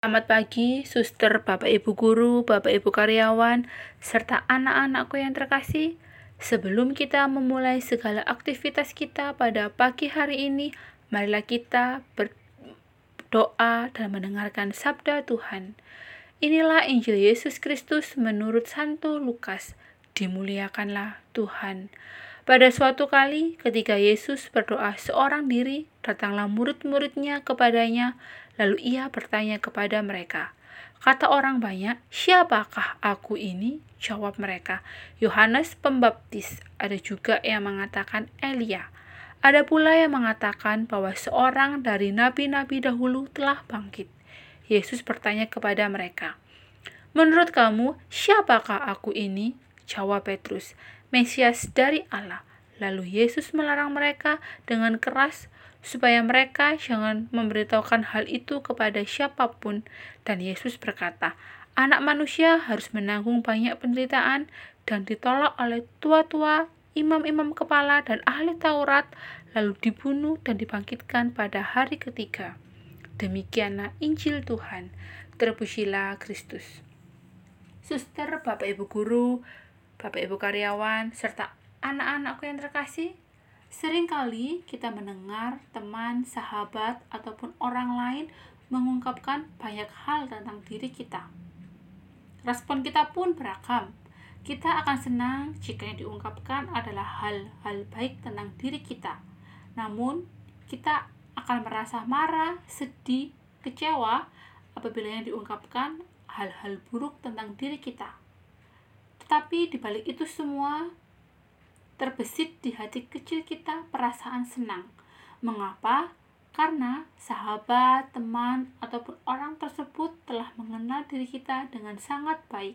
Selamat pagi, suster, Bapak Ibu guru, Bapak Ibu karyawan, serta anak-anakku yang terkasih. Sebelum kita memulai segala aktivitas kita pada pagi hari ini, marilah kita berdoa dan mendengarkan sabda Tuhan. Inilah Injil Yesus Kristus menurut Santo Lukas. Dimuliakanlah Tuhan. Pada suatu kali, ketika Yesus berdoa seorang diri, datanglah murid-muridnya kepadanya Lalu ia bertanya kepada mereka, Kata orang banyak, siapakah aku ini? Jawab mereka, Yohanes Pembaptis. Ada juga yang mengatakan Elia. Ada pula yang mengatakan bahwa seorang dari nabi-nabi dahulu telah bangkit. Yesus bertanya kepada mereka, Menurut kamu, siapakah aku ini? Jawab Petrus, Mesias dari Allah. Lalu Yesus melarang mereka dengan keras supaya mereka jangan memberitahukan hal itu kepada siapa pun. Dan Yesus berkata, anak manusia harus menanggung banyak penderitaan dan ditolak oleh tua-tua, imam-imam kepala, dan ahli Taurat, lalu dibunuh dan dibangkitkan pada hari ketiga. Demikianlah Injil Tuhan. Terpujilah Kristus. Suster, Bapak Ibu guru, Bapak Ibu karyawan, serta anak-anakku yang terkasih, Seringkali kita mendengar teman, sahabat, ataupun orang lain mengungkapkan banyak hal tentang diri kita. Respon kita pun beragam. Kita akan senang jika yang diungkapkan adalah hal-hal baik tentang diri kita. Namun, kita akan merasa marah, sedih, kecewa apabila yang diungkapkan hal-hal buruk tentang diri kita. Tetapi di balik itu semua, terbesit di hati kecil kita perasaan senang. Mengapa? Karena sahabat, teman, ataupun orang tersebut telah mengenal diri kita dengan sangat baik.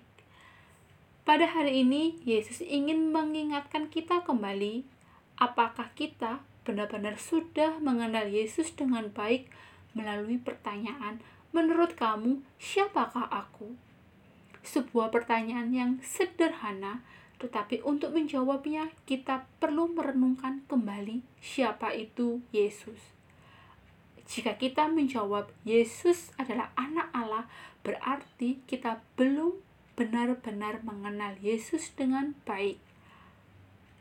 Pada hari ini, Yesus ingin mengingatkan kita kembali, apakah kita benar-benar sudah mengenal Yesus dengan baik melalui pertanyaan, "Menurut kamu, siapakah aku?" Sebuah pertanyaan yang sederhana, tetapi untuk menjawabnya, kita perlu merenungkan kembali siapa itu Yesus. Jika kita menjawab Yesus adalah anak Allah, berarti kita belum benar-benar mengenal Yesus dengan baik.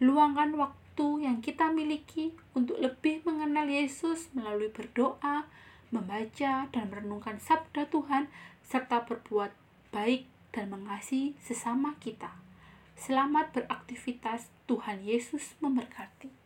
Luangkan waktu yang kita miliki untuk lebih mengenal Yesus melalui berdoa, membaca, dan merenungkan sabda Tuhan, serta berbuat baik dan mengasihi sesama kita. Selamat beraktivitas, Tuhan Yesus memberkati.